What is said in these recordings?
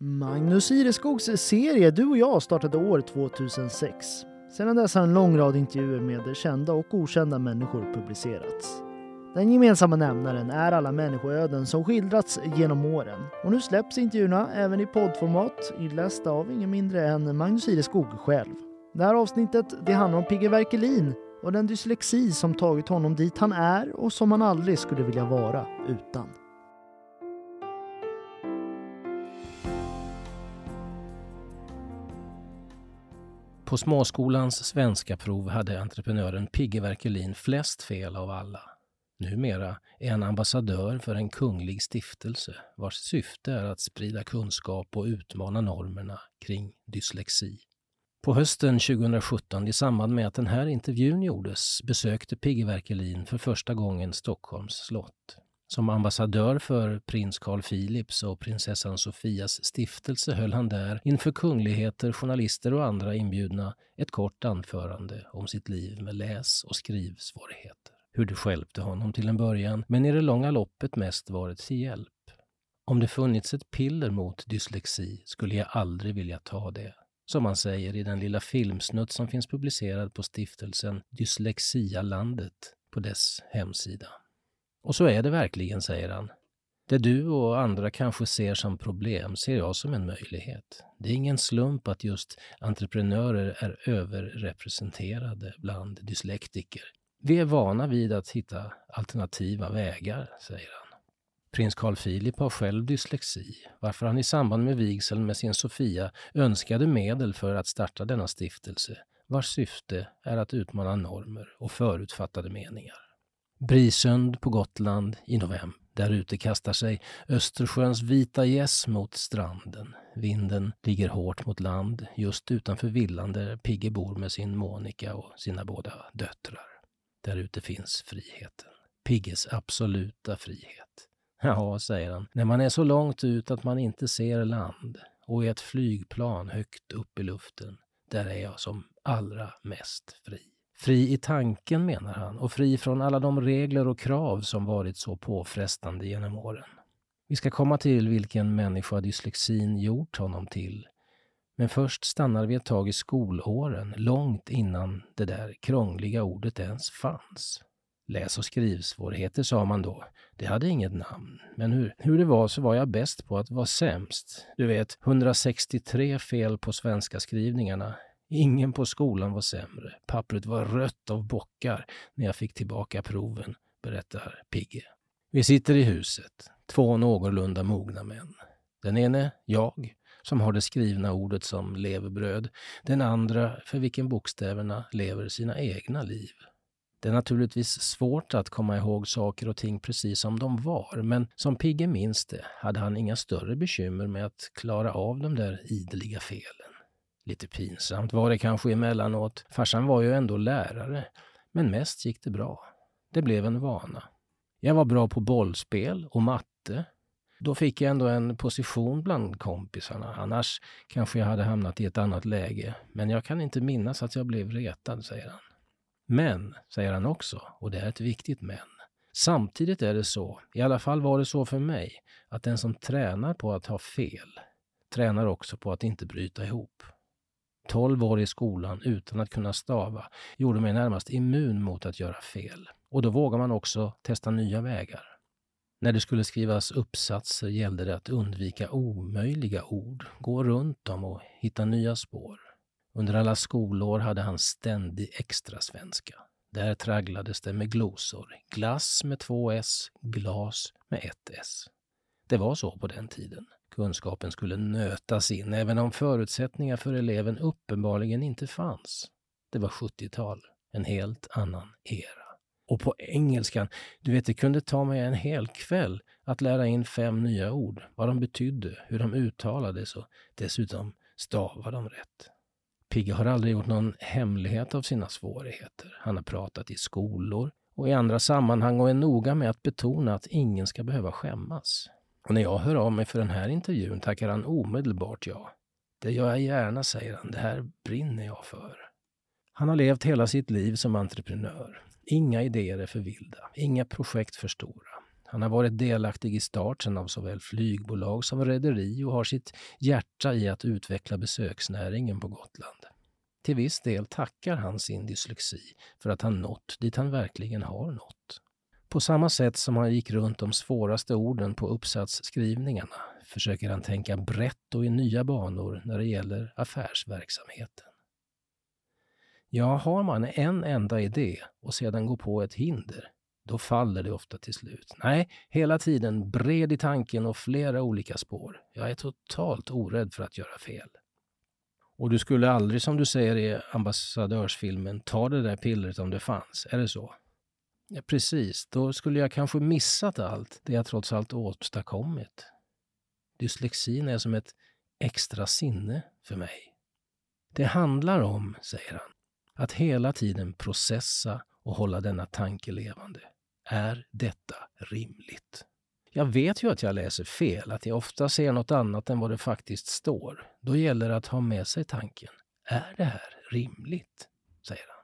Magnus Ireskogs serie Du och jag startade år 2006. Sedan dess har en lång rad intervjuer med kända och okända människor publicerats. Den gemensamma nämnaren är alla människoöden som skildrats genom åren. Och nu släpps intervjuerna även i poddformat, inlästa av ingen mindre än Magnus Ireskog själv. Det här avsnittet det handlar om Pigge Werkelin och den dyslexi som tagit honom dit han är och som han aldrig skulle vilja vara utan. På småskolans svenska prov hade entreprenören Pigge Werkelin flest fel av alla. Numera är han ambassadör för en kunglig stiftelse vars syfte är att sprida kunskap och utmana normerna kring dyslexi. På hösten 2017 i samband med att den här intervjun gjordes besökte Pigge Werkelin för första gången Stockholms slott. Som ambassadör för prins Carl Philips och prinsessan Sofias stiftelse höll han där inför kungligheter, journalister och andra inbjudna ett kort anförande om sitt liv med läs och skrivsvårigheter. Hur det skälpte honom till en början, men i det långa loppet mest varit till hjälp. Om det funnits ett piller mot dyslexi skulle jag aldrig vilja ta det. Som man säger i den lilla filmsnutt som finns publicerad på stiftelsen Dyslexialandet på dess hemsida. Och så är det verkligen, säger han. Det du och andra kanske ser som problem ser jag som en möjlighet. Det är ingen slump att just entreprenörer är överrepresenterade bland dyslektiker. Vi är vana vid att hitta alternativa vägar, säger han. Prins Carl Philip har själv dyslexi, varför han i samband med vigseln med sin Sofia önskade medel för att starta denna stiftelse, vars syfte är att utmana normer och förutfattade meningar. Brisund på Gotland i november. Där ute kastar sig Östersjöns vita gäss mot stranden. Vinden ligger hårt mot land just utanför villan där Pigge bor med sin Monica och sina båda döttrar. Där ute finns friheten. Pigges absoluta frihet. Ja, säger han, när man är så långt ut att man inte ser land och i ett flygplan högt upp i luften, där är jag som allra mest fri. Fri i tanken menar han och fri från alla de regler och krav som varit så påfrestande genom åren. Vi ska komma till vilken människa dyslexin gjort honom till. Men först stannar vi ett tag i skolåren, långt innan det där krångliga ordet ens fanns. Läs och skrivsvårigheter sa man då. Det hade inget namn. Men hur, hur det var så var jag bäst på att vara sämst. Du vet, 163 fel på svenska skrivningarna. Ingen på skolan var sämre. Pappret var rött av bockar när jag fick tillbaka proven, berättar Pigge. Vi sitter i huset, två någorlunda mogna män. Den ene, jag, som har det skrivna ordet som levebröd. Den andra, för vilken bokstäverna lever sina egna liv. Det är naturligtvis svårt att komma ihåg saker och ting precis som de var, men som Pigge minns det hade han inga större bekymmer med att klara av de där ideliga felen. Lite pinsamt var det kanske emellanåt. Farsan var ju ändå lärare. Men mest gick det bra. Det blev en vana. Jag var bra på bollspel och matte. Då fick jag ändå en position bland kompisarna. Annars kanske jag hade hamnat i ett annat läge. Men jag kan inte minnas att jag blev retad, säger han. Men, säger han också, och det är ett viktigt men. Samtidigt är det så, i alla fall var det så för mig, att den som tränar på att ha fel tränar också på att inte bryta ihop. 12 år i skolan utan att kunna stava gjorde mig närmast immun mot att göra fel. Och då vågar man också testa nya vägar. När det skulle skrivas uppsatser gällde det att undvika omöjliga ord, gå runt dem och hitta nya spår. Under alla skolår hade han ständig extra svenska. Där tragglades det med glosor. Glass med två s, glas med ett s. Det var så på den tiden. Kunskapen skulle nötas in, även om förutsättningar för eleven uppenbarligen inte fanns. Det var 70-tal, en helt annan era. Och på engelskan, du vet, det kunde ta mig en hel kväll att lära in fem nya ord, vad de betydde, hur de uttalades och dessutom stava dem rätt. Pigge har aldrig gjort någon hemlighet av sina svårigheter. Han har pratat i skolor och i andra sammanhang och är noga med att betona att ingen ska behöva skämmas. Och när jag hör av mig för den här intervjun tackar han omedelbart ja. Det gör jag gärna, säger han. Det här brinner jag för. Han har levt hela sitt liv som entreprenör. Inga idéer är för vilda, inga projekt för stora. Han har varit delaktig i starten av såväl flygbolag som rederi och har sitt hjärta i att utveckla besöksnäringen på Gotland. Till viss del tackar han sin dyslexi för att han nått dit han verkligen har nått. På samma sätt som han gick runt de svåraste orden på uppsatsskrivningarna försöker han tänka brett och i nya banor när det gäller affärsverksamheten. Ja, har man en enda idé och sedan går på ett hinder, då faller det ofta till slut. Nej, hela tiden bred i tanken och flera olika spår. Jag är totalt orädd för att göra fel. Och du skulle aldrig, som du säger i ambassadörsfilmen, ta det där pillret om det fanns. Är det så? Ja, precis. Då skulle jag kanske missat allt det jag trots allt åstadkommit. Dyslexin är som ett extra sinne för mig. Det handlar om, säger han, att hela tiden processa och hålla denna tanke levande. Är detta rimligt? Jag vet ju att jag läser fel, att jag ofta ser något annat än vad det faktiskt står. Då gäller det att ha med sig tanken. Är det här rimligt? säger han.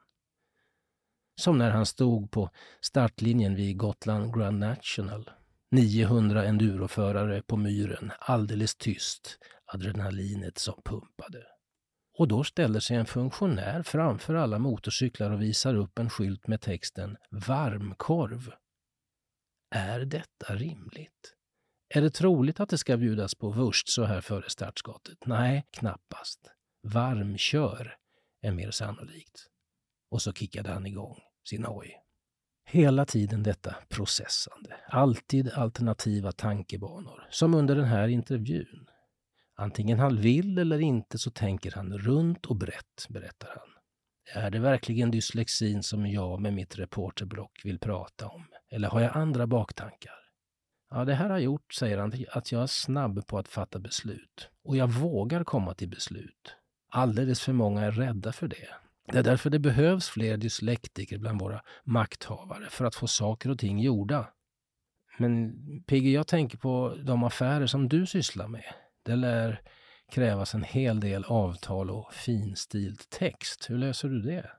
Som när han stod på startlinjen vid Gotland Grand National. 900 enduroförare på myren, alldeles tyst, adrenalinet som pumpade. Och då ställer sig en funktionär framför alla motorcyklar och visar upp en skylt med texten Varmkorv. Är detta rimligt? Är det troligt att det ska bjudas på vurst så här före startskottet? Nej, knappast. Varmkör är mer sannolikt. Och så kickade han igång sin oj. Hela tiden detta processande, alltid alternativa tankebanor, som under den här intervjun. Antingen han vill eller inte så tänker han runt och brett, berättar han. Är det verkligen dyslexin som jag med mitt reporterblock vill prata om? Eller har jag andra baktankar? Ja, det här har gjort, säger han, att jag är snabb på att fatta beslut. Och jag vågar komma till beslut. Alldeles för många är rädda för det. Det är därför det behövs fler dyslektiker bland våra makthavare för att få saker och ting gjorda. Men Pigge, jag tänker på de affärer som du sysslar med. Det lär krävas en hel del avtal och finstilt text. Hur löser du det?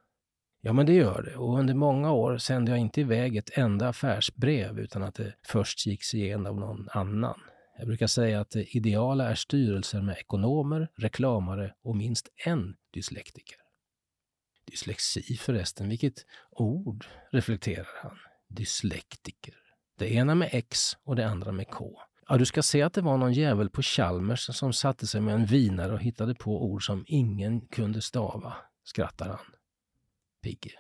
Ja, men det gör det. Och under många år sände jag inte iväg ett enda affärsbrev utan att det först gicks igenom av någon annan. Jag brukar säga att det ideala är styrelser med ekonomer, reklamare och minst en dyslektiker. Dyslexi förresten, vilket ord, reflekterar han. Dyslektiker. Det ena med X och det andra med K. Ja, du ska se att det var någon jävel på Chalmers som satte sig med en vinare och hittade på ord som ingen kunde stava, skrattar han. Pigge.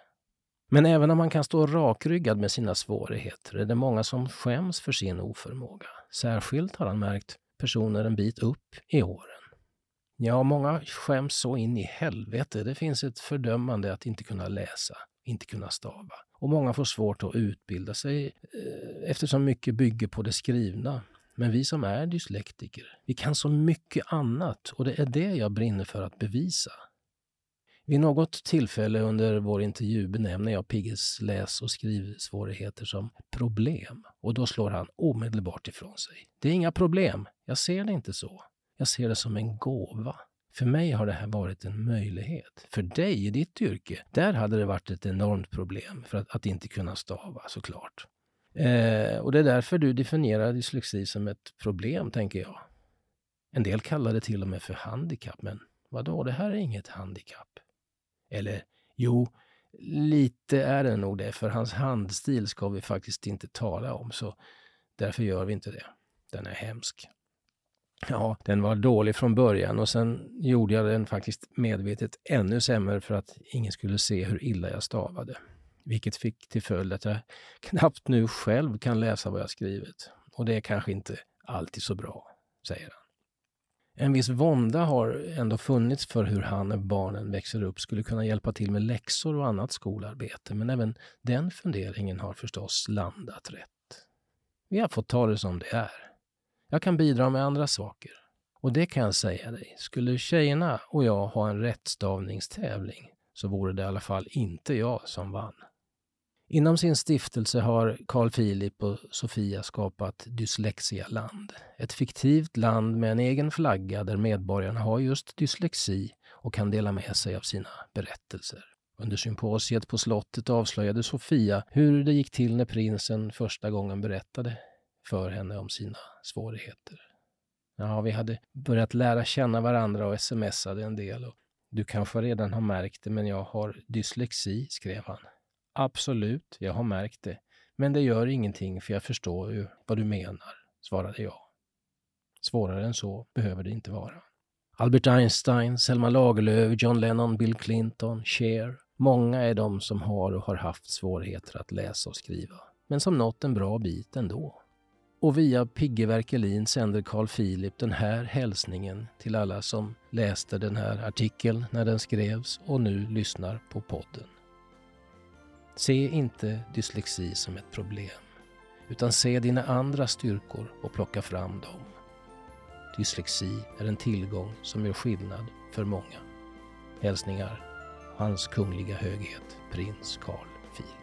Men även om man kan stå rakryggad med sina svårigheter är det många som skäms för sin oförmåga. Särskilt har han märkt personer en bit upp i åren. Ja, många skäms så in i helvete. Det finns ett fördömande att inte kunna läsa, inte kunna stava. Och många får svårt att utbilda sig eh, eftersom mycket bygger på det skrivna. Men vi som är dyslektiker, vi kan så mycket annat och det är det jag brinner för att bevisa. Vid något tillfälle under vår intervju benämner jag Pigges läs och skrivsvårigheter som problem och då slår han omedelbart ifrån sig. Det är inga problem, jag ser det inte så. Jag ser det som en gåva. För mig har det här varit en möjlighet. För dig i ditt yrke, där hade det varit ett enormt problem för att, att inte kunna stava såklart. Eh, och det är därför du definierar dyslexi som ett problem, tänker jag. En del kallar det till och med för handikapp, men vadå, det här är inget handikapp. Eller jo, lite är det nog det, för hans handstil ska vi faktiskt inte tala om, så därför gör vi inte det. Den är hemsk. Ja, den var dålig från början och sen gjorde jag den faktiskt medvetet ännu sämre för att ingen skulle se hur illa jag stavade. Vilket fick till följd att jag knappt nu själv kan läsa vad jag skrivit. Och det är kanske inte alltid så bra, säger han. En viss vånda har ändå funnits för hur han när barnen växer upp skulle kunna hjälpa till med läxor och annat skolarbete, men även den funderingen har förstås landat rätt. Vi har fått ta det som det är. Jag kan bidra med andra saker. Och det kan jag säga dig, skulle tjejerna och jag ha en rättstavningstävling så vore det i alla fall inte jag som vann. Inom sin stiftelse har Carl Philip och Sofia skapat Dyslexialand. Ett fiktivt land med en egen flagga där medborgarna har just dyslexi och kan dela med sig av sina berättelser. Under symposiet på slottet avslöjade Sofia hur det gick till när prinsen första gången berättade för henne om sina svårigheter. Ja, vi hade börjat lära känna varandra och smsade en del. Och du kanske redan har märkt det, men jag har dyslexi, skrev han. Absolut, jag har märkt det. Men det gör ingenting, för jag förstår ju vad du menar, svarade jag. Svårare än så behöver det inte vara. Albert Einstein, Selma Lagerlöf, John Lennon, Bill Clinton, Cher. Många är de som har och har haft svårigheter att läsa och skriva, men som nått en bra bit ändå. Och via Pigge Werkelin sänder Carl Philip den här hälsningen till alla som läste den här artikeln när den skrevs och nu lyssnar på podden. Se inte dyslexi som ett problem, utan se dina andra styrkor och plocka fram dem. Dyslexi är en tillgång som gör skillnad för många. Hälsningar Hans Kungliga Höghet Prins Carl Philip.